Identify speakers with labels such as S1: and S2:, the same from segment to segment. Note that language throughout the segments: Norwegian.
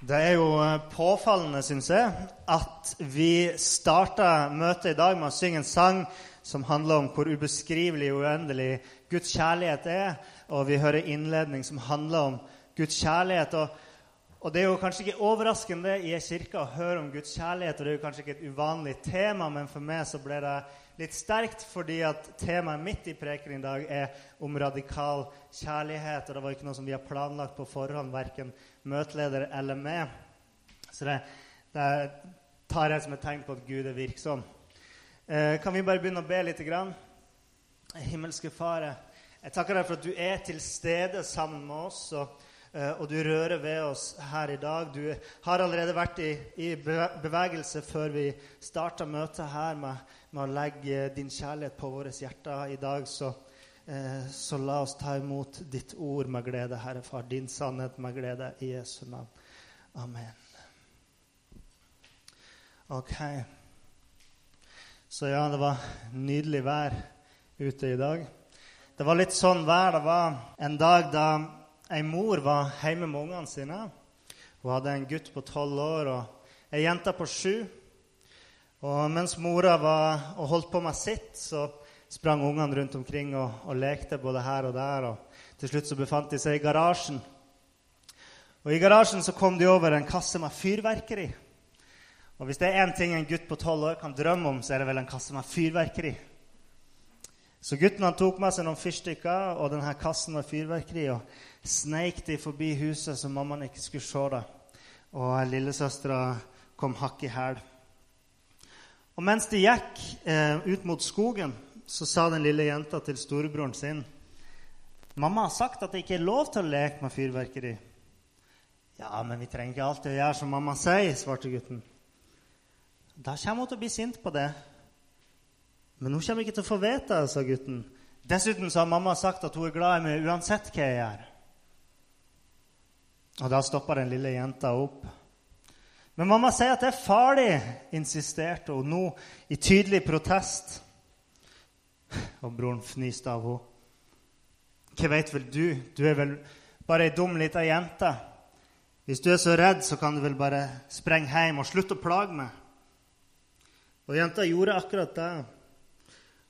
S1: Det er jo eh, påfallende, syns jeg, at vi starta møtet i dag med å synge en sang som handler om hvor ubeskrivelig og uendelig Guds kjærlighet er. Og vi hører innledning som handler om Guds kjærlighet. Og, og det er jo kanskje ikke overraskende i ei kirke å høre om Guds kjærlighet. Og det er jo kanskje ikke et uvanlig tema, men for meg så ble det litt sterkt fordi at temaet mitt i preken i dag er om radikal kjærlighet. Og det var ikke noe som vi har planlagt på forhånd, verken møteleder eller meg. Så det, det tar jeg som et tegn på at Gud er virksom. Eh, kan vi bare begynne å be litt? Grann? Himmelske Fare, jeg takker deg for at du er til stede sammen med oss. og og du rører ved oss her i dag. Du har allerede vært i, i bevegelse før vi starta møtet her med, med, å legge din kjærlighet på våre hjerter i dag. Så Eh, så la oss ta imot ditt ord med glede, Herre Far, din sannhet med glede, i Jesu navn. Amen. Ok. Så ja, det var nydelig vær ute i dag. Det var litt sånn vær det var en dag da ei mor var hjemme med ungene sine. Hun hadde en gutt på tolv år og ei jente på sju. Og mens mora var og holdt på med sitt, så sprang ungene rundt omkring og, og, lekte både her og der. og Til slutt så befant de seg i garasjen. Og I garasjen så kom de over en kasse med fyrverkeri. Og Hvis det er én ting en gutt på tolv år kan drømme om, så er det vel en kasse med fyrverkeri. Så gutten han tok med seg noen fyrstikker og denne kassen med fyrverkeri og sneik de forbi huset så mammaen ikke skulle se det. Og lillesøstera kom hakk i hæl. Og mens de gikk eh, ut mot skogen, så sa den lille jenta til storebroren sin Mamma har sagt at det ikke er lov til å leke med fyrverkeri. Ja, men vi trenger ikke alltid å gjøre som mamma sier, svarte gutten. Da kommer hun til å bli sint på det. Men hun kommer ikke til å få vite det, sa gutten. Dessuten så har mamma sagt at hun er glad i meg uansett hva jeg gjør. Og da stoppa den lille jenta opp. Men mamma sier at det er farlig, insisterte hun nå i tydelig protest. Og broren fniste av henne. Hva veit vel du? Du er vel bare ei dum lita jente. Hvis du er så redd, så kan du vel bare sprenge hjem og slutte å plage meg. Og jenta gjorde akkurat det.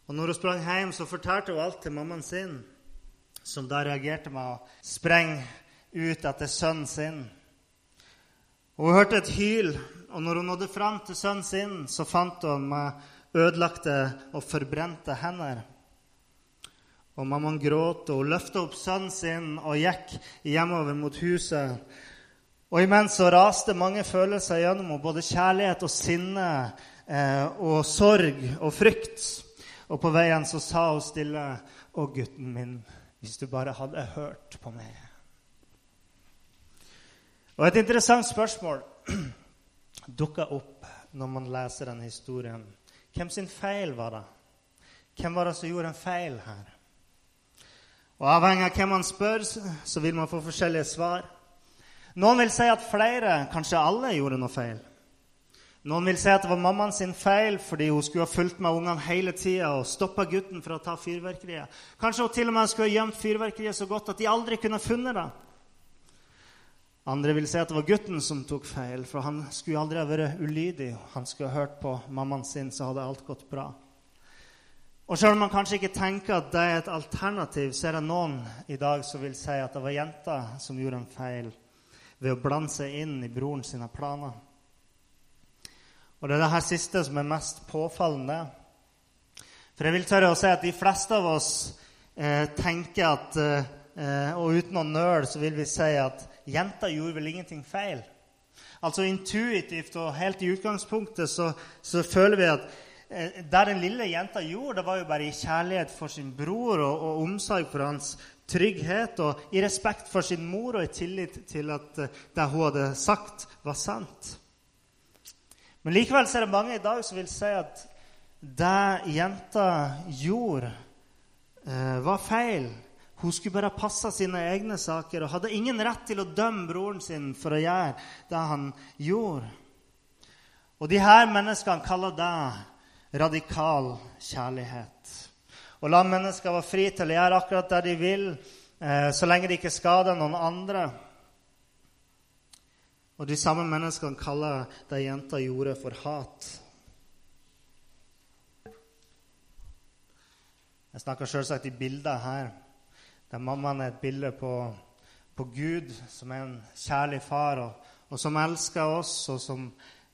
S1: Og når hun sprang hjem, så fortalte hun alt til mammaen sin, som da reagerte med å sprenge ut etter sønnen sin. Og hun hørte et hyl, og når hun nådde fram til sønnen sin, så fant hun med ødelagte og forbrente hender. Og mammaen gråt, og hun løfta opp sønnen sin og gikk hjemover mot huset. Og imens så raste mange følelser gjennom henne, både kjærlighet og sinne eh, og sorg og frykt. Og på veien så sa hun stille, 'Å, gutten min, hvis du bare hadde hørt på meg.' Og et interessant spørsmål dukker opp når man leser denne historien. Hvem sin feil var det? Hvem var det som gjorde en feil her? Og Avhengig av hvem man spør, så vil man få forskjellige svar. Noen vil si at flere, kanskje alle, gjorde noe feil. Noen vil si at det var mammaen sin feil fordi hun skulle ha fulgt med ungene hele tida og stoppa gutten fra å ta fyrverkeriet. Kanskje hun til og med skulle ha gjemt fyrverkeriet så godt at de aldri kunne funnet det. Andre vil si at det var gutten som tok feil, for han skulle aldri ha vært ulydig. Han skulle ha hørt på mammaen sin, så hadde alt gått bra. Og Selv om man kanskje ikke tenker at det er et alternativ, så er det noen i dag som vil si at det var jenta som gjorde en feil ved å blande seg inn i broren sine planer. Og Det er det her siste som er mest påfallende. For jeg vil tørre å si at de fleste av oss eh, tenker at eh, Og uten å nøle så vil vi si at jenta gjorde vel ingenting feil. Altså Intuitivt og helt i utgangspunktet så, så føler vi at eh, det den lille jenta gjorde, det var jo bare i kjærlighet for sin bror og, og, omsorg for hans trygghet, og i respekt for sin mor og i tillit til at eh, det hun hadde sagt, var sant. Men likevel er det mange i dag som vil si at det jenta gjorde, eh, var feil. Hun skulle bare passe sine egne saker og hadde ingen rett til å dømme broren sin for å gjøre det han gjorde. Og de her menneskene kaller det radikal kjærlighet. Å la mennesker være fri til å gjøre akkurat det de vil, eh, så lenge de ikke skader noen andre. Og de samme menneskene kaller det jenta gjorde, for hat. Jeg snakker selvsagt i bilder her, der mammaen er et bilde på, på Gud, som er en kjærlig far, og, og som elsker oss, og som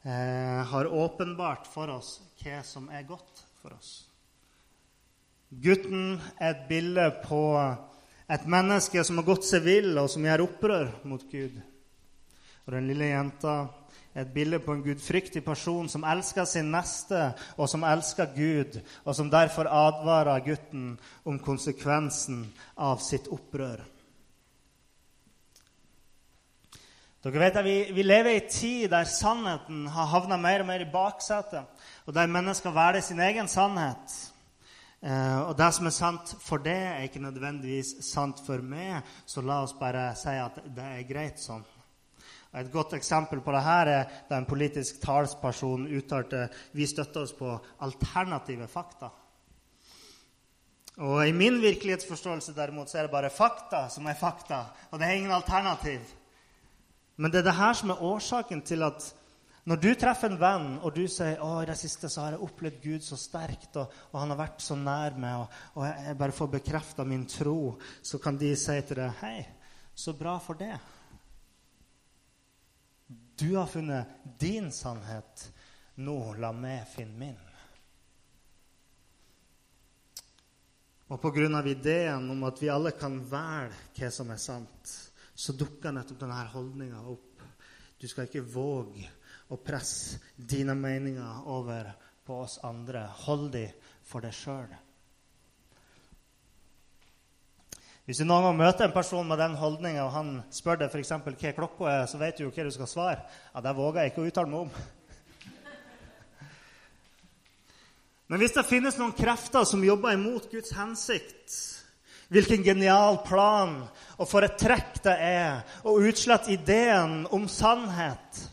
S1: eh, har åpenbart for oss hva som er godt for oss. Gutten er et bilde på et menneske som har gått seg vill, og som gjør opprør mot Gud. Og den lille jenta et bilde på en gudfryktig person som elsker sin neste, og som elsker Gud, og som derfor advarer gutten om konsekvensen av sitt opprør. Dere vet at vi, vi lever i en tid der sannheten har havna mer og mer i baksetet, og der mennesker velger sin egen sannhet. Eh, og det som er sant for det, er ikke nødvendigvis sant for meg, så la oss bare si at det er greit sånn. Et godt eksempel på dette er da en politisk talsperson uttalte vi støtter oss på alternative fakta. Og I min virkelighetsforståelse derimot, så er det bare fakta som er fakta, og det er ingen alternativ. Men det er det her som er årsaken til at når du treffer en venn, og du sier å, i det siste så har jeg opplevd Gud så sterkt, og, og han har vært så nær meg, og, og jeg bare får bekrefta min tro, så kan de si til deg Hei, så bra for det. Du har funnet din sannhet. Nå la meg finne min. Og pga. ideen om at vi alle kan velge hva som er sant, så dukker nettopp denne holdninga opp. Du skal ikke våge å presse dine meninger over på oss andre. Hold de for deg sjøl. Hvis du noen gang møter en person med den holdninga, og han spør deg f.eks. hva klokka er, så vet du jo hva du skal svare. Ja, Det våger jeg ikke å uttale meg om. Men hvis det finnes noen krefter som jobber imot Guds hensikt, hvilken genial plan og for et trekk det er å utslette ideen om sannhet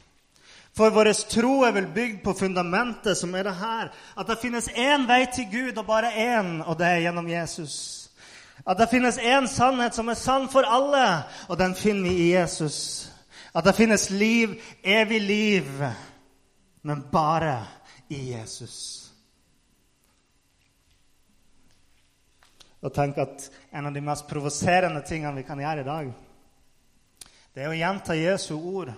S1: for vår tro er vel bygd på fundamentet som er det her. At det finnes én vei til Gud, og bare én, og det er gjennom Jesus. At det finnes én sannhet som er sann for alle, og den finner vi i Jesus. At det finnes liv, evig liv, men bare i Jesus. Og tenk at en av de mest provoserende tingene vi kan gjøre i dag, det er å gjenta Jesu ord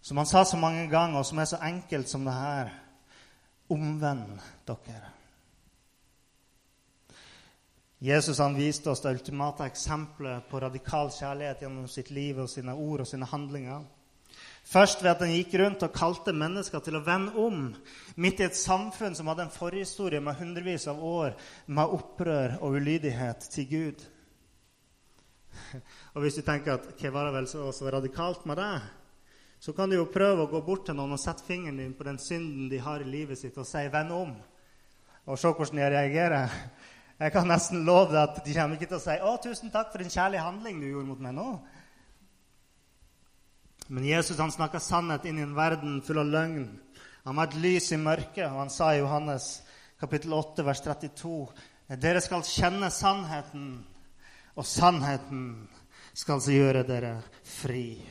S1: som han sa så mange ganger, og som er så enkelt som det her. Omvend dere. Jesus han viste oss det ultimate eksempelet på radikal kjærlighet gjennom sitt liv og sine ord og sine handlinger. Først ved at han gikk rundt og kalte mennesker til å vende om, midt i et samfunn som hadde en forhistorie med hundrevis av år med opprør og ulydighet til Gud. Og hvis du tenker at hva var det vel så, så radikalt med det? så kan du jo prøve å gå bort til noen og sette fingeren din på den synden de har i livet sitt, og si 'venn om', og se hvordan de reagerer. Jeg kan nesten love deg at de kommer ikke til å si 'Å, tusen takk for din kjærlige handling du gjorde mot meg nå'. Men Jesus han snakka sannhet inn i en verden full av løgn. Han var et lys i mørket, og han sa i Johannes kapittel 8, vers 32.: Dere skal kjenne sannheten, og sannheten skal gjøre dere fri.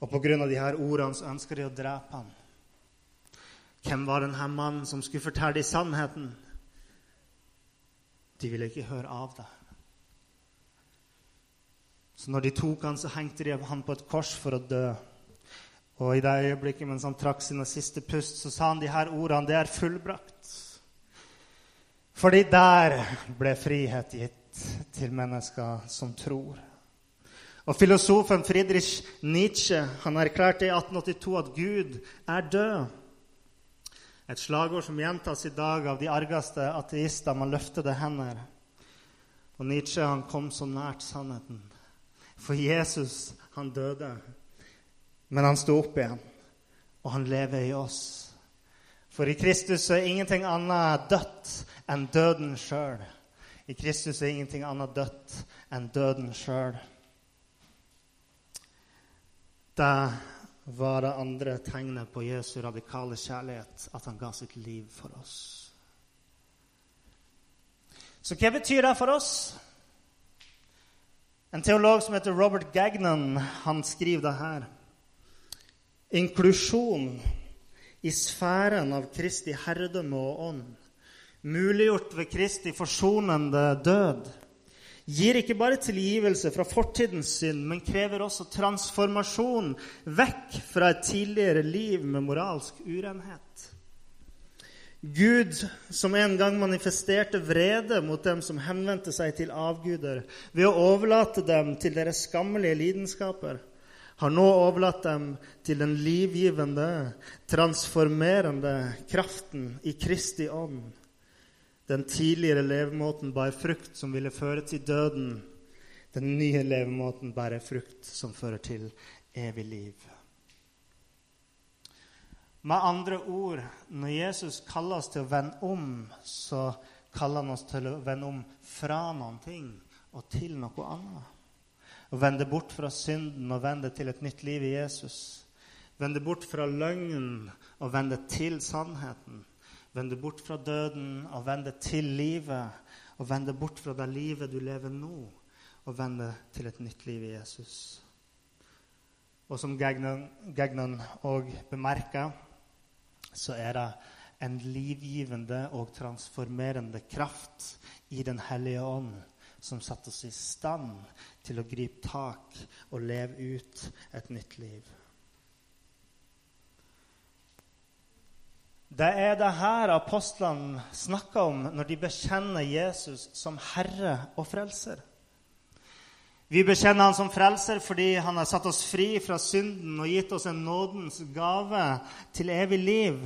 S1: Og pga. de her ordene så ønsker de å drepe ham. Hvem var denne mannen som skulle fortelle dem sannheten? De ville ikke høre av det. Så når de tok han, så hengte de han på et kors for å dø. Og i det øyeblikket mens han trakk sine siste pust, så sa han de her ordene. Det er fullbrakt. Fordi der ble frihet gitt til mennesker som tror. Og Filosofen Friedrich Nietzsche han erklærte i 1882 at Gud er død. Et slagord som gjentas i dag av de argeste ateister med løftede hender. Og Nietzsche han kom så nært sannheten. For Jesus, han døde. Men han sto opp igjen, og han lever i oss. For i Kristus er ingenting annet dødt enn døden sjøl. I Kristus er ingenting annet dødt enn døden sjøl. Det var det andre tegnet på Jesu radikale kjærlighet, at han ga sitt liv for oss. Så hva betyr det for oss? En teolog som heter Robert Gagnon, han skriver det her. Inklusjon i sfæren av Kristi herredømme og ånd, muliggjort ved Kristi forsonende død, gir ikke bare tilgivelse fra fortidens synd, men krever også transformasjon vekk fra et tidligere liv med moralsk urenhet. Gud, som en gang manifesterte vrede mot dem som henvendte seg til avguder, ved å overlate dem til deres skammelige lidenskaper, har nå overlatt dem til den livgivende, transformerende kraften i Kristi ånd den tidligere levemåten bar frukt som ville føre til døden. Den nye levemåten bærer frukt som fører til evig liv. Med andre ord, når Jesus kaller oss til å vende om, så kaller han oss til å vende om fra noen ting og til noe annet. Å vende bort fra synden og vende til et nytt liv i Jesus. Vende bort fra løgnen og vende til sannheten. Vende bort fra døden og vende til livet. Og vende bort fra det livet du lever nå, og vende til et nytt liv i Jesus. Og som Gagnon òg bemerker, så er det en livgivende og transformerende kraft i Den hellige ånd som setter oss i stand til å gripe tak og leve ut et nytt liv. Det er det her apostlene snakker om når de bekjenner Jesus som Herre og Frelser. Vi bekjenner Han som frelser fordi Han har satt oss fri fra synden og gitt oss en nådens gave til evig liv.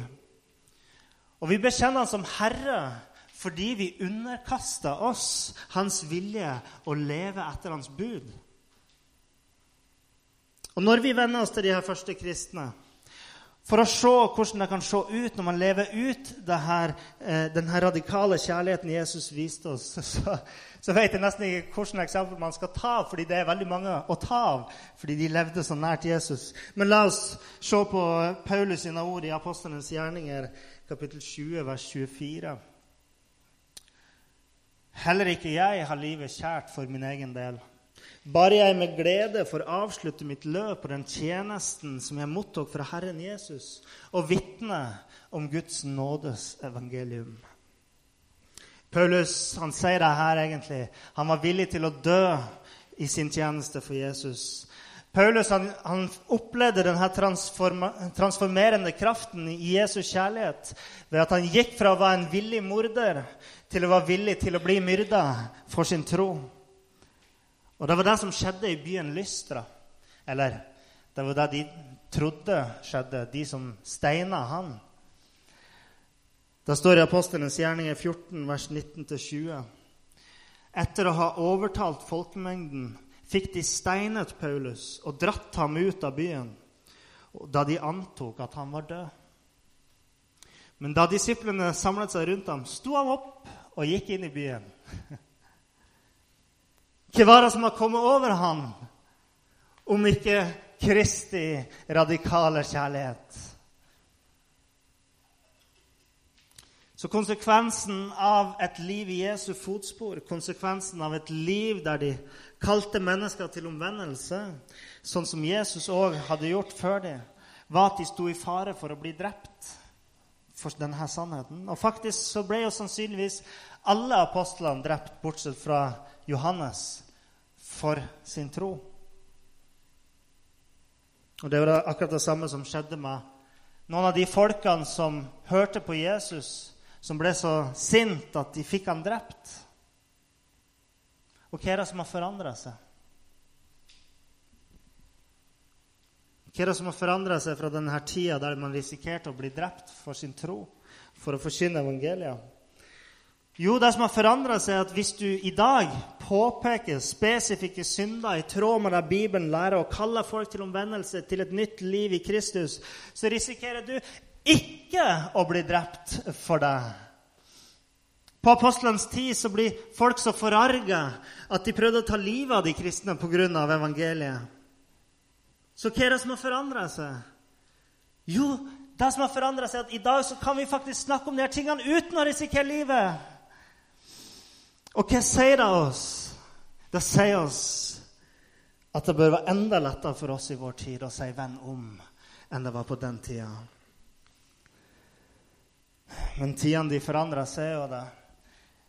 S1: Og vi bekjenner Han som Herre fordi vi underkaster oss Hans vilje og lever etter Hans bud. Og når vi venner oss til de her første kristne, for å se hvordan det kan se ut når man lever ut her, eh, denne radikale kjærligheten Jesus viste oss, så, så, vet jeg nesten ikke hvilket eksempel man skal ta, fordi det er veldig mange å ta av. Fordi de levde så nært Jesus. Men la oss se på Paulus sine ord i Apostlenes gjerninger, kapittel 20, vers 24. Heller ikke jeg har livet kjært for min egen del. Bare jeg med glede får avslutte mitt løp på den tjenesten som jeg mottok fra Herren Jesus, og vitne om Guds nådes evangelium. Paulus han sier det her egentlig. Han var villig til å dø i sin tjeneste for Jesus. Paulus han, han opplevde denne transformerende kraften i Jesus kjærlighet ved at han gikk fra å være en villig morder til å være villig til å bli myrda for sin tro. Og det var det som skjedde i byen Lystra. Eller det var det de trodde skjedde, de som steina han. Det står i Apostelens gjerninger 14, vers 19-20. Etter å ha overtalt folkemengden fikk de steinet Paulus og dratt ham ut av byen, da de antok at han var død. Men da disiplene samlet seg rundt ham, sto han opp og gikk inn i byen. Hva var det som har kommet over han, om ikke Kristi radikale kjærlighet? Så konsekvensen av et liv i Jesu fotspor, konsekvensen av et liv der de kalte mennesker til omvendelse, sånn som Jesus òg hadde gjort før dem, var at de sto i fare for å bli drept for denne sannheten. Og faktisk så ble jo sannsynligvis alle apostlene drept, bortsett fra Johannes for sin tro. Og Det var akkurat det samme som skjedde med noen av de folkene som hørte på Jesus, som ble så sint at de fikk han drept. Og hva er det som har forandra seg? Hva er det som har forandra seg fra denne tida der man risikerte å bli drept for sin tro, for å forkynne evangeliet? Jo, det som har forandra seg, er at hvis du i dag påpeker spesifikke synder i tråd med det Bibelen lærer, og kaller folk til omvendelse til et nytt liv i Kristus, så risikerer du ikke å bli drept for det. På apostelens tid så blir folk så forarga at de prøvde å ta livet av de kristne pga. evangeliet. Så hva er det som har forandra seg? Jo, det som har forandra seg, er at i dag så kan vi faktisk snakke om de her tingene uten å risikere livet. Og hva sier det oss? Det sier oss at det bør være enda lettere for oss i vår tid å si 'venn om' enn det var på den tida. Men tidene de forandrer seg, og det,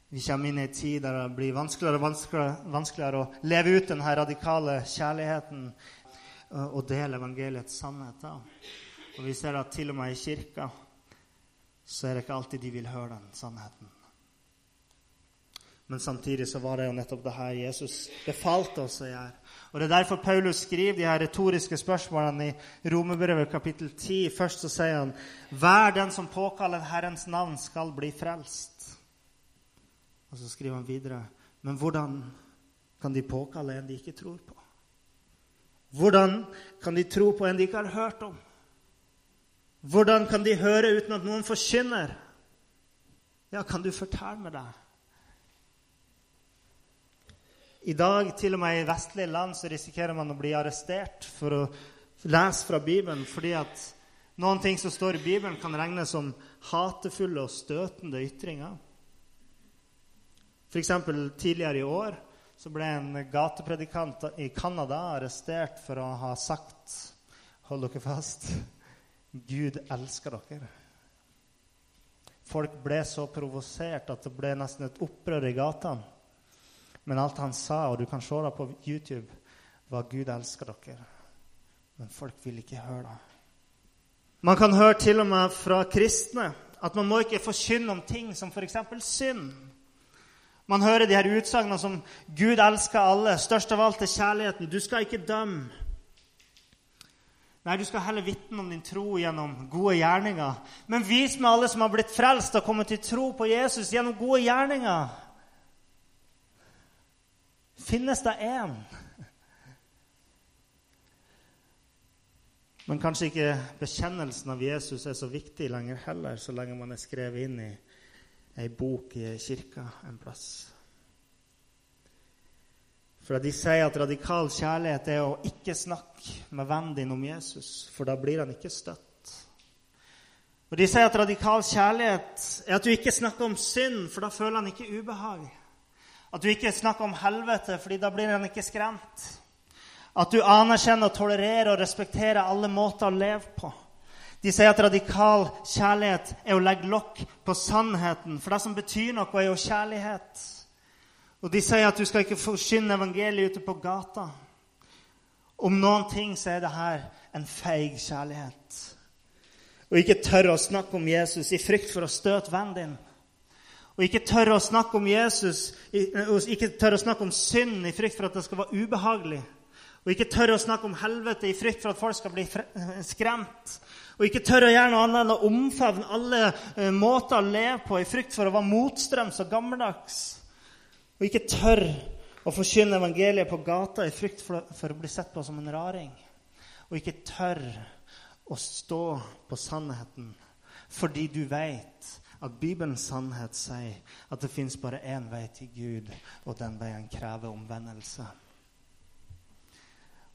S1: vi kommer inn i en tid der det blir vanskeligere og vanskeligere, vanskeligere å leve ut denne radikale kjærligheten og dele evangeliets sannheter. Og vi ser at til og med i kirka så er det ikke alltid de vil høre den sannheten. Men samtidig så var det jo nettopp det her Jesus befalte oss å gjøre. Og Det er derfor Paulus skriver de her retoriske spørsmålene i Romerbrevet kapittel 10. Først så sier han hver den som påkaller Herrens navn, skal bli frelst. Og så skriver han videre men hvordan kan de påkalle en de ikke tror på? Hvordan kan de tro på en de ikke har hørt om? Hvordan kan de høre uten at noen forkynner? Ja, kan du fortelle meg det? I dag, til og med i vestlige land, så risikerer man å bli arrestert for å lese fra Bibelen fordi at noen ting som står i Bibelen, kan regnes som hatefulle og støtende ytringer. F.eks. tidligere i år så ble en gatepredikant i Canada arrestert for å ha sagt Hold dere fast Gud elsker dere. Folk ble så provosert at det ble nesten et opprør i gatene. Men alt han sa, og du kan se det på YouTube, var 'Gud elsker dere'. Men folk vil ikke høre det. Man kan høre til og med fra kristne at man må ikke forkynne om ting som f.eks. synd. Man hører de her utsagnene som 'Gud elsker alle', størst av alt er kjærligheten', 'Du skal ikke dømme'. Nei, du skal heller vitne om din tro gjennom gode gjerninger. Men vis meg alle som har blitt frelst og kommet til tro på Jesus gjennom gode gjerninger. Finnes det én? Men kanskje ikke bekjennelsen av Jesus er så viktig lenger heller, så lenge man er skrevet inn i ei bok i kirka en plass. For de sier at radikal kjærlighet er å ikke snakke med vennen din om Jesus, for da blir han ikke støtt. Og de sier at radikal kjærlighet er at du ikke snakker om synd, for da føler han ikke ubehag. At du ikke snakker om helvete, fordi da blir en ikke skremt. At du anerkjenner, tolererer og respekterer alle måter å leve på. De sier at radikal kjærlighet er å legge lokk på sannheten, for det som betyr noe, er jo kjærlighet. Og de sier at du skal ikke forkynne evangeliet ute på gata. Om noen ting så er det her en feig kjærlighet. Og ikke tørre å snakke om Jesus i frykt for å støte vennen din. Og ikke tørre å snakke om Jesus, ikke tør å snakke om synd i frykt for at det skal være ubehagelig. Og ikke tørre å snakke om helvete i frykt for at folk skal bli skremt. Og ikke tørre å gjøre noe annet enn å omfavne alle måter å leve på i frykt for å være motstrøms og gammeldags og ikke tør å forkynne evangeliet på gata i frykt for, å bli sett på som en raring, og ikke tør å stå på sannheten fordi du vet at Bibelens sannhet sier at det fins bare én vei til Gud, og den veien krever omvendelse.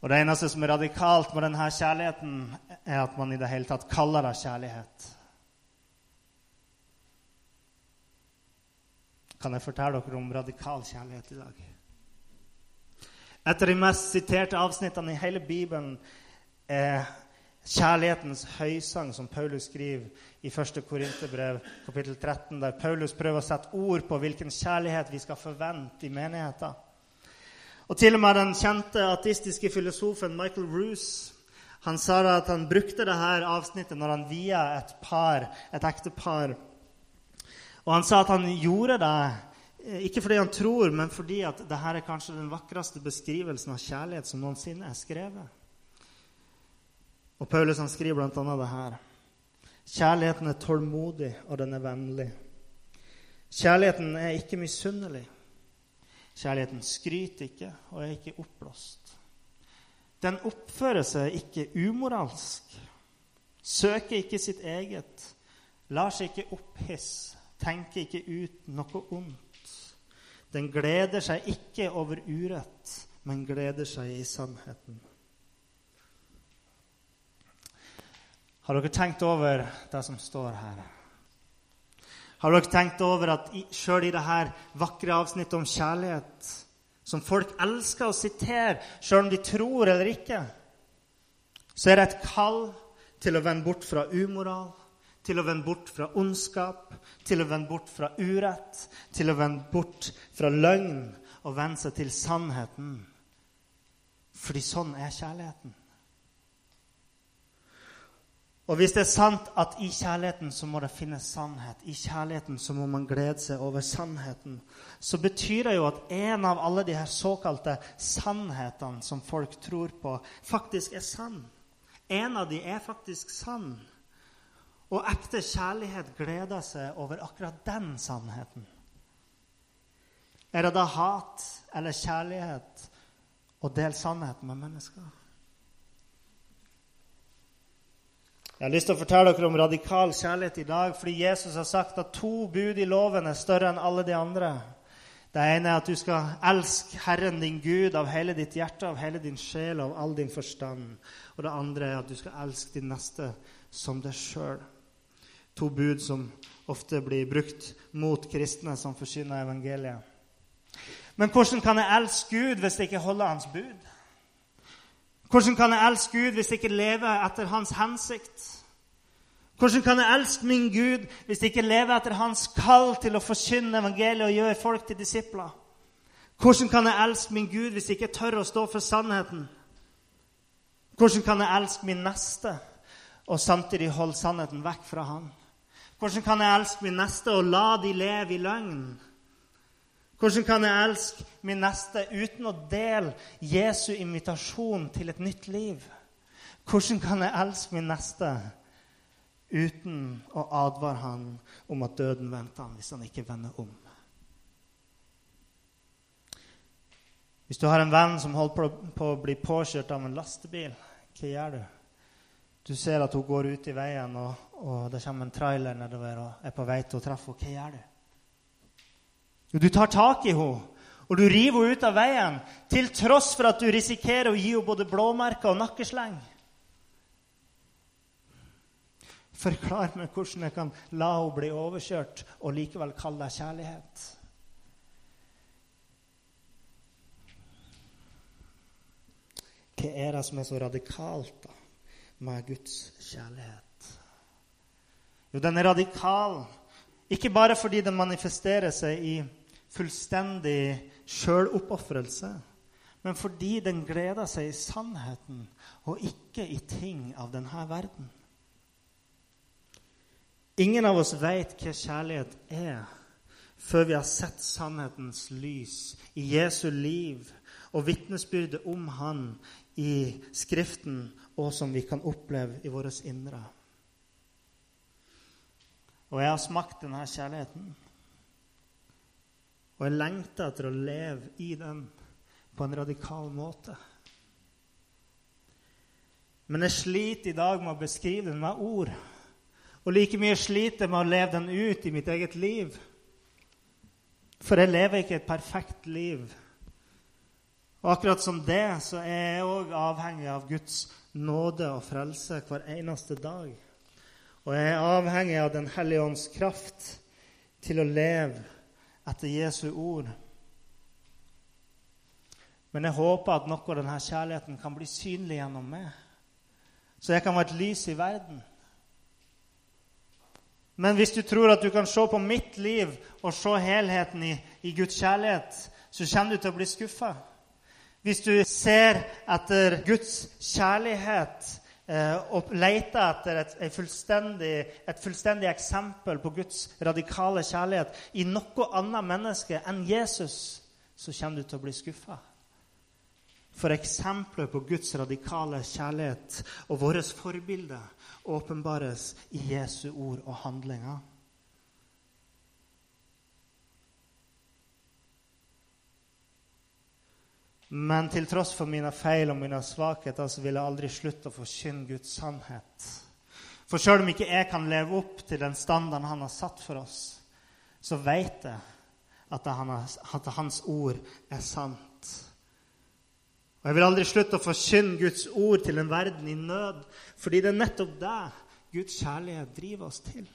S1: Og Det eneste som er radikalt med denne kjærligheten, er at man i det hele tatt kaller det kjærlighet. kan jeg fortelle dere om radikal kjærlighet i dag. Et av de mest siterte avsnittene i hele Bibelen er kjærlighetens høysang, som Paulus skriver i 1. Korinterbrev kapittel 13, der Paulus prøver å sette ord på hvilken kjærlighet vi skal forvente i menigheten. Og til og med den kjente ateistiske filosofen Michael Roose han sa at han brukte dette avsnittet når han via et par, et ektepar og han sa at han gjorde det eh, ikke fordi han tror, men fordi at dette er kanskje den vakreste beskrivelsen av kjærlighet som noensinne er skrevet. Og Paulus han skriver bl.a. det her. Kjærligheten er tålmodig, og den er vennlig. Kjærligheten er ikke misunnelig. Kjærligheten skryter ikke og er ikke oppblåst. Den oppfører seg ikke umoralsk, søker ikke sitt eget, lar seg ikke opphisse tenker ikke ut noe ondt. Den gleder seg ikke over urett, men gleder seg i sannheten. Har dere tenkt over det som står her? Har dere tenkt over at sjøl i dette vakre avsnittet om kjærlighet, som folk elsker å sitere, sjøl om de tror eller ikke, så er det et kall til å vende bort fra umoral, til å vende bort fra ondskap, til å vende bort fra urett, til å vende bort fra løgn og vende seg til sannheten. Fordi sånn er kjærligheten. Og hvis det er sant at i kjærligheten så må det finnes sannhet, i kjærligheten så må man glede seg over sannheten, så betyr det jo at en av alle de her såkalte sannhetene som folk tror på, faktisk er sann. En av de er faktisk sann. Og ekte kjærlighet gleder seg over akkurat den sannheten. Er det da hat eller kjærlighet å dele sannheten med mennesker? Jeg har lyst til å fortelle dere om radikal kjærlighet i dag, fordi Jesus har sagt at to bud i loven er større enn alle de andre. Det ene er at du skal elske Herren din Gud av hele ditt hjerte, av hele din sjel av all din forstand. Og det andre er at du skal elske din neste som deg sjøl. To bud som ofte blir brukt mot kristne som forsyner evangeliet. Men hvordan kan jeg elske Gud hvis jeg ikke holder Hans bud? Hvordan kan jeg elske Gud hvis jeg ikke lever etter Hans hensikt? Hvordan kan jeg elske min Gud hvis jeg ikke lever etter Hans kall til å forkynne evangeliet og gjøre folk til disipler? Hvordan kan jeg elske min Gud hvis jeg ikke tør å stå for sannheten? Hvordan kan jeg elske min neste og samtidig holde sannheten vekk fra han? Hvordan kan jeg elske min neste og la de leve i løgn? Hvordan kan jeg elske min neste uten å dele Jesu invitasjon til et nytt liv? Hvordan kan jeg elske min neste uten å advare han om at døden venter han hvis han ikke vender om? Hvis du har en venn som holder på å bli påkjørt av en lastebil, hva gjør du? Du ser at hun går ut i veien, og, og det kommer en trailer nedover og er på vei til å treffe henne. Hva gjør du? Du tar tak i henne, og du river henne ut av veien, til tross for at du risikerer å gi henne både blåmerker og nakkesleng. Forklar meg hvordan jeg kan la henne bli overkjørt og likevel kalle deg kjærlighet. Hva er det som er så radikalt da, med Guds kjærlighet? Jo, den er radikal ikke bare fordi den manifesterer seg i fullstendig sjøloppofrelse, men fordi den gleder seg i sannheten og ikke i ting av denne verden. Ingen av oss veit hva kjærlighet er, før vi har sett sannhetens lys i Jesu liv og vitnesbyrdet om Han i Skriften, og som vi kan oppleve i vårt indre. Og jeg har smakt denne kjærligheten. Og jeg lengter etter å leve i den på en radikal måte. Men jeg sliter i dag med å beskrive den med ord. Og like mye sliter med å leve den ut i mitt eget liv. For jeg lever ikke et perfekt liv. Og akkurat som det så er jeg òg avhengig av Guds nåde og frelse hver eneste dag. Og jeg er avhengig av Den hellige ånds kraft til å leve etter Jesu ord. Men jeg håper at noe av denne kjærligheten kan bli synlig gjennom meg. Så jeg kan være et lys i verden. Men hvis du tror at du kan se på mitt liv og se helheten i, i Guds kjærlighet, så kommer du til å bli skuffa. Hvis du ser etter Guds kjærlighet Eh, og leter etter et, et, fullstendig, et, fullstendig, eksempel på Guds radikale kjærlighet i noe annet menneske enn Jesus, så kommer du til å bli skuffa. For eksempler på Guds radikale kjærlighet og vårt forbilde åpenbares i Jesu ord og handlinger. Men til tross for mine feil og mine svakheter så vil jeg aldri slutte å forkynne Guds sannhet. For sjøl om ikke jeg kan leve opp til den standarden han har satt for oss, så vet jeg at hans ord er sant. Og Jeg vil aldri slutte å forkynne Guds ord til en verden i nød, fordi det er nettopp det Guds kjærlighet driver oss til.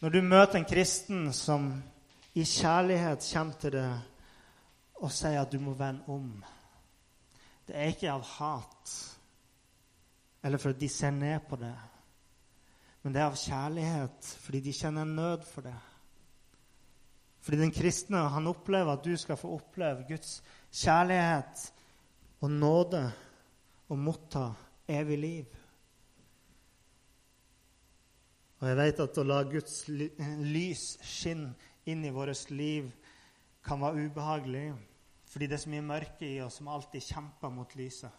S1: Når du møter en kristen som i kjærlighet kommer til deg og sier at du må vende om. Det er ikke av hat eller fordi de ser ned på det, men det er av kjærlighet fordi de kjenner nød for det. Fordi den kristne han opplever at du skal få oppleve Guds kjærlighet og nåde og motta evig liv. Og jeg vet at å la Guds lys skinne inn i vårt liv kan være ubehagelig. Fordi det er så mye mørke i oss som alltid kjemper mot lyset.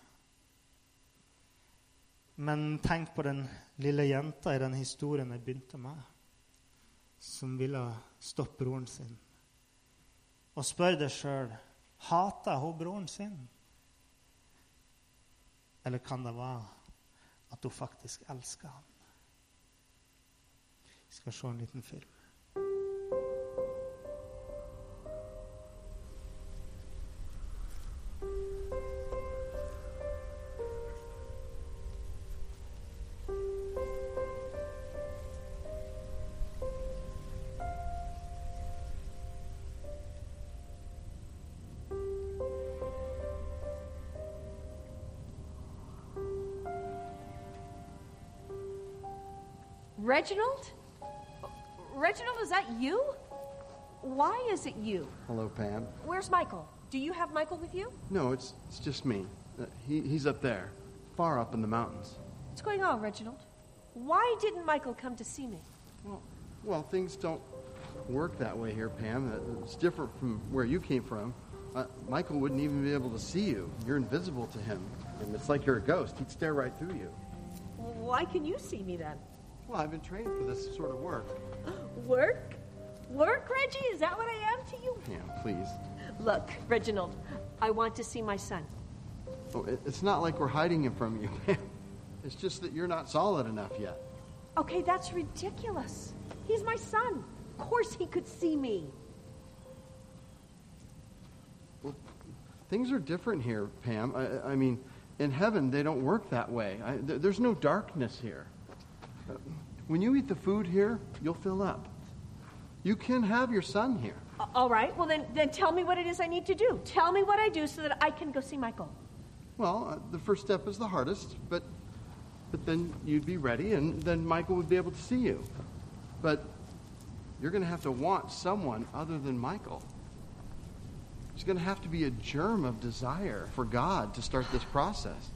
S1: Men tenk på den lille jenta i den historien jeg begynte med, som ville stoppe broren sin. Og spør deg sjøl hater hun broren sin. Eller kan det være at hun faktisk elsker ham? Vi skal se en liten film.
S2: Reginald? Reginald, is that you? Why is it you?
S3: Hello, Pam.
S2: Where's Michael? Do you have Michael with you?
S3: No, it's it's just me. Uh, he, he's up there, far up in the mountains.
S2: What's going on, Reginald? Why didn't Michael come to see me?
S3: Well, well, things don't work that way here, Pam. Uh, It's different from where you came from. Uh, Michael wouldn't even be able to see you. You're invisible to him, and it's like you're a ghost. He'd stare right through you.
S2: Why can you see me then?
S3: Well, I've been trained for this sort of work.
S2: Work? Work, Reggie? Is that what I am to you?
S3: Pam, please.
S2: Look, Reginald, I want to see my son.
S3: Oh, it's not like we're hiding him from you, Pam. It's just that you're not solid enough yet.
S2: Okay, that's ridiculous. He's my son. Of course he could see me.
S3: Well, things are different here, Pam. I, I mean, in heaven, they don't work that way. I, th- there's no darkness here. Uh, When you eat the food here, you'll fill up. You can have your son here.
S2: All right, well, then, then tell me what it is I need to do. Tell me what I do so that I can go see Michael.
S3: Well, uh, the first step is the hardest, but but then you'd be ready, and then Michael would be able to see you. But you're going to have to want someone other than Michael. There's going to have to be a germ of desire for God to start this process.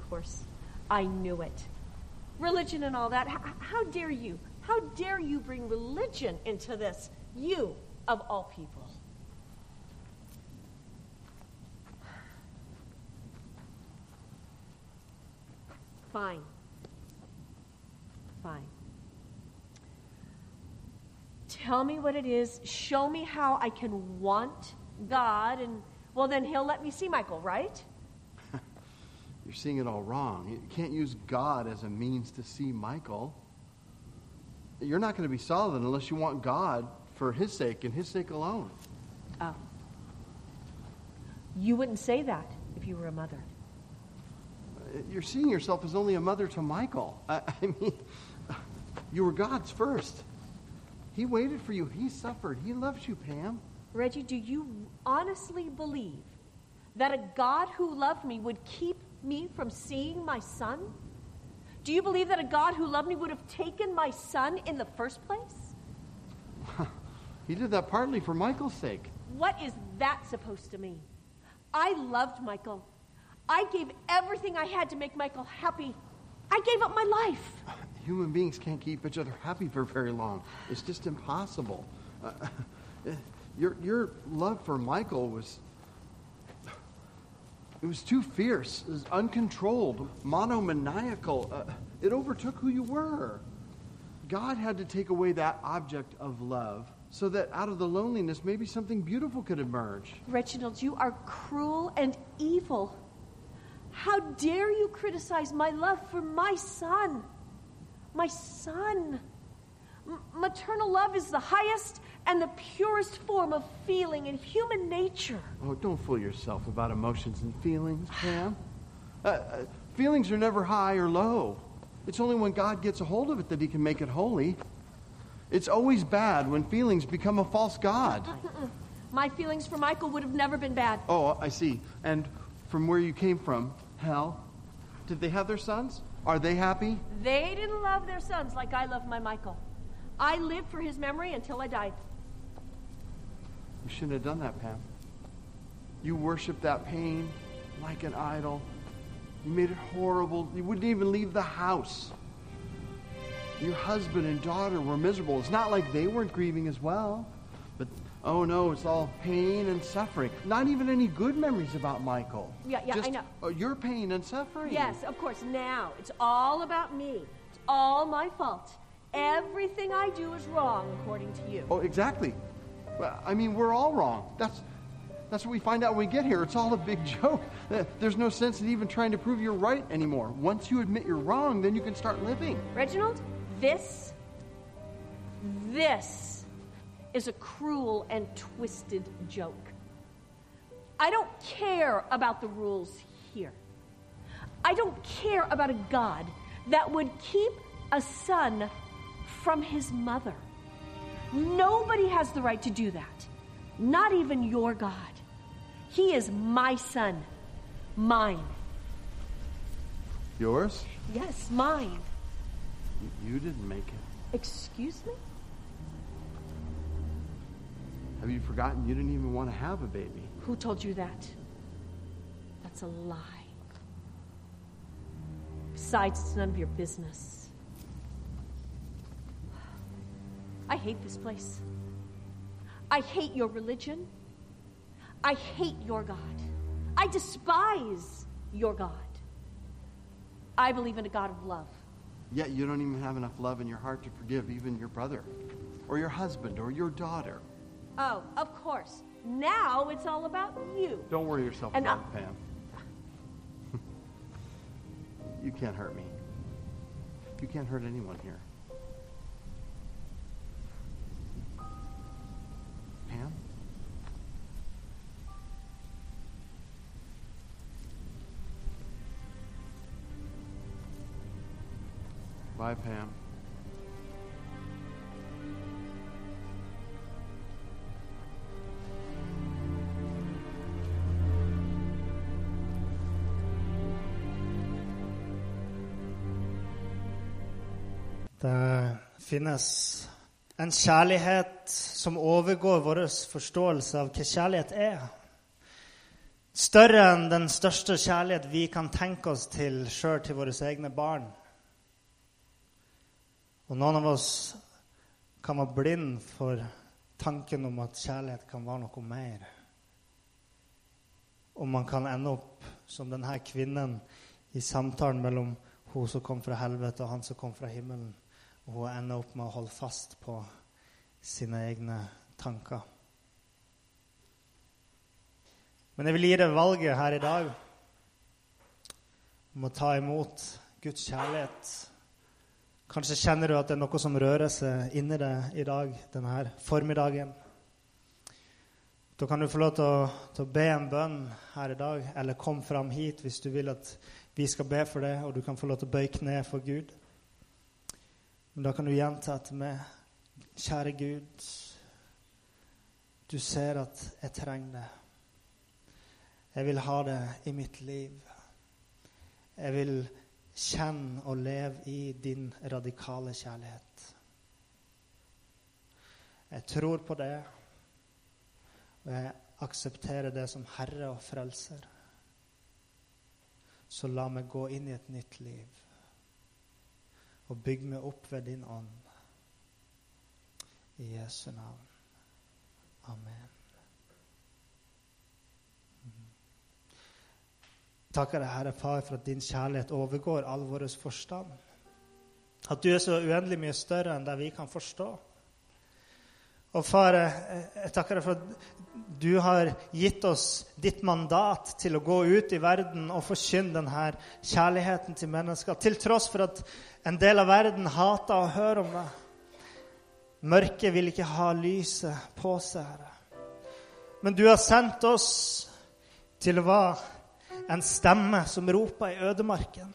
S2: Of course, I knew it. Religion and all that. H- how dare you? How dare you bring religion into this? You, of all people. Fine. Fine. Tell me what it is. Show me how I can want God, and well, then He'll let me see Michael, right?
S3: You're seeing it all wrong. You can't use God as a means to see Michael. You're not going to be solid unless you want God for His sake and His sake alone.
S2: Oh. You wouldn't say that if you were a mother.
S3: You're seeing yourself as only a mother to Michael. I, I mean, you were God's first. He waited for you. He suffered. He loves you, Pam.
S2: Reggie, do you honestly believe that a God who loved me would keep me from seeing my son? Do you believe that a God who loved me would have taken my son in the first place?
S3: He did that partly for Michael's sake.
S2: What is that supposed to mean? I loved Michael. I gave everything I had to make Michael happy. I gave up my life.
S3: Human beings can't keep each other happy for very long. It's just impossible. Uh, your, your love for Michael was. It was too fierce, it was uncontrolled, monomaniacal. Uh, it overtook who you were. God had to take away that object of love so that out of the loneliness, maybe something beautiful could emerge.
S2: Reginald, you are cruel and evil. How dare you criticize my love for my son? My son. M- maternal love is the highest and the purest form of feeling in human nature.
S3: Oh, don't fool yourself about emotions and feelings, Pam. Uh, uh, feelings are never high or low. It's only when God gets a hold of it that he can make it holy. It's always bad when feelings become a false god.
S2: My feelings for Michael would have never been bad.
S3: Oh, I see. And from where you came from, hell, did they have their sons? Are they happy?
S2: They didn't love their sons like I love my Michael. I lived for his memory until I died.
S3: You shouldn't have done that, Pam. You worshiped that pain like an idol. You made it horrible. You wouldn't even leave the house. Your husband and daughter were miserable. It's not like they weren't grieving as well. But oh no, it's all pain and suffering. Not even any good memories about Michael.
S2: Yeah, yeah, I know.
S3: uh, your pain and suffering.
S2: Yes, of course. Now it's all about me. It's all my fault. Everything I do is wrong according to you.
S3: Oh, exactly. I mean, we're all wrong. That's that's what we find out when we get here. It's all a big joke. There's no sense in even trying to prove you're right anymore. Once you admit you're wrong, then you can start living.
S2: Reginald, this, this is a cruel and twisted joke. I don't care about the rules here. I don't care about a God that would keep a son from his mother. Nobody has the right to do that, not even your God. He is my son, mine.
S3: Yours?
S2: Yes, mine.
S3: You- didn't make it.
S2: Excuse me?
S3: Have you forgotten you didn't even want to have a baby?
S2: Who told you that? That's a lie. Besides, it's none of your business. I hate this place. I hate your religion. I hate your God. I despise your God. I believe in a God of love.
S3: Yet you don't even have enough love in your heart to forgive even your brother, or your husband, or your daughter.
S2: Oh, of course. Now it's all about you.
S3: Don't worry yourself
S2: And
S3: about
S2: I-
S3: it, Pam. you can't hurt me. You can't hurt anyone here. Bye, Pam.
S1: Det finnes en kjærlighet som overgår vår forståelse av hva kjærlighet er. Større enn den største kjærlighet vi kan tenke oss til sjøl til våre egne barn. Og noen av oss kan være blind for tanken om at kjærlighet kan være noe mer. Og man kan ende opp som denne kvinnen i samtalen mellom hun som kom fra helvete, og han som kom fra himmelen. Og hun ender opp med å holde fast på sine egne tanker. Men jeg vil gi deg valget her i dag om å ta imot Guds kjærlighet. Kanskje kjenner du at det er noe som rører seg inni deg i dag, denne formiddagen. Da kan du få lov til å, til å be en bønn her i dag, eller kom fram hit hvis du vil at vi skal be for det, og du kan få lov til å bøye kne for Gud. Men da kan du gjenta etter meg. Kjære Gud, du ser at jeg trenger det. Jeg vil ha det i mitt liv. Jeg vil kjenne og lev i din radikale kjærlighet. Jeg tror på det, og jeg aksepterer det som Herre og Frelser. Så la meg gå inn i et nytt liv og bygge meg opp ved din ånd. I Jesu navn. Amen. Takker deg, Herre Far, for at din kjærlighet overgår all vår forstand. At du er så uendelig mye større enn det vi kan forstå. Og far, jeg takker deg for at du har gitt oss ditt mandat til å gå ut i verden og forkynne denne kjærligheten til mennesker, til tross for at en del av verden hater å høre om det. Mørket vil ikke ha lyset på seg, Herre. Men du har sendt oss til å være en stemme som roper i ødemarken.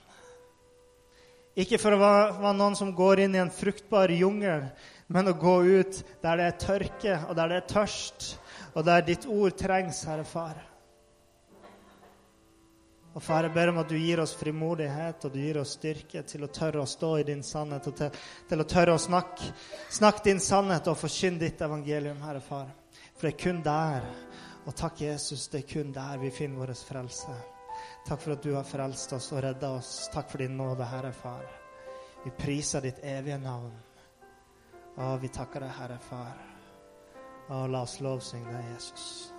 S1: Ikke for å være, noen som går inn i en fruktbar jungel men å gå ut der det er tørke, og der det er tørst, og der ditt ord trengs, Herre Far. Og Far, jeg ber om at du gir oss frimodighet og du gir oss styrke til å tørre å stå i din sannhet og til, til å tørre å snakke, snakke din sannhet og forkynne ditt evangelium, Herre Far. For det er kun der, og takk Jesus, det er kun der vi finner vår frelse. Takk for at du har frelst oss og redda oss. Takk for din nåde, Herre Far. Vi priser ditt evige navn. Og vi takker deg, Herre Far. Og la oss lovsynge deg, Jesus.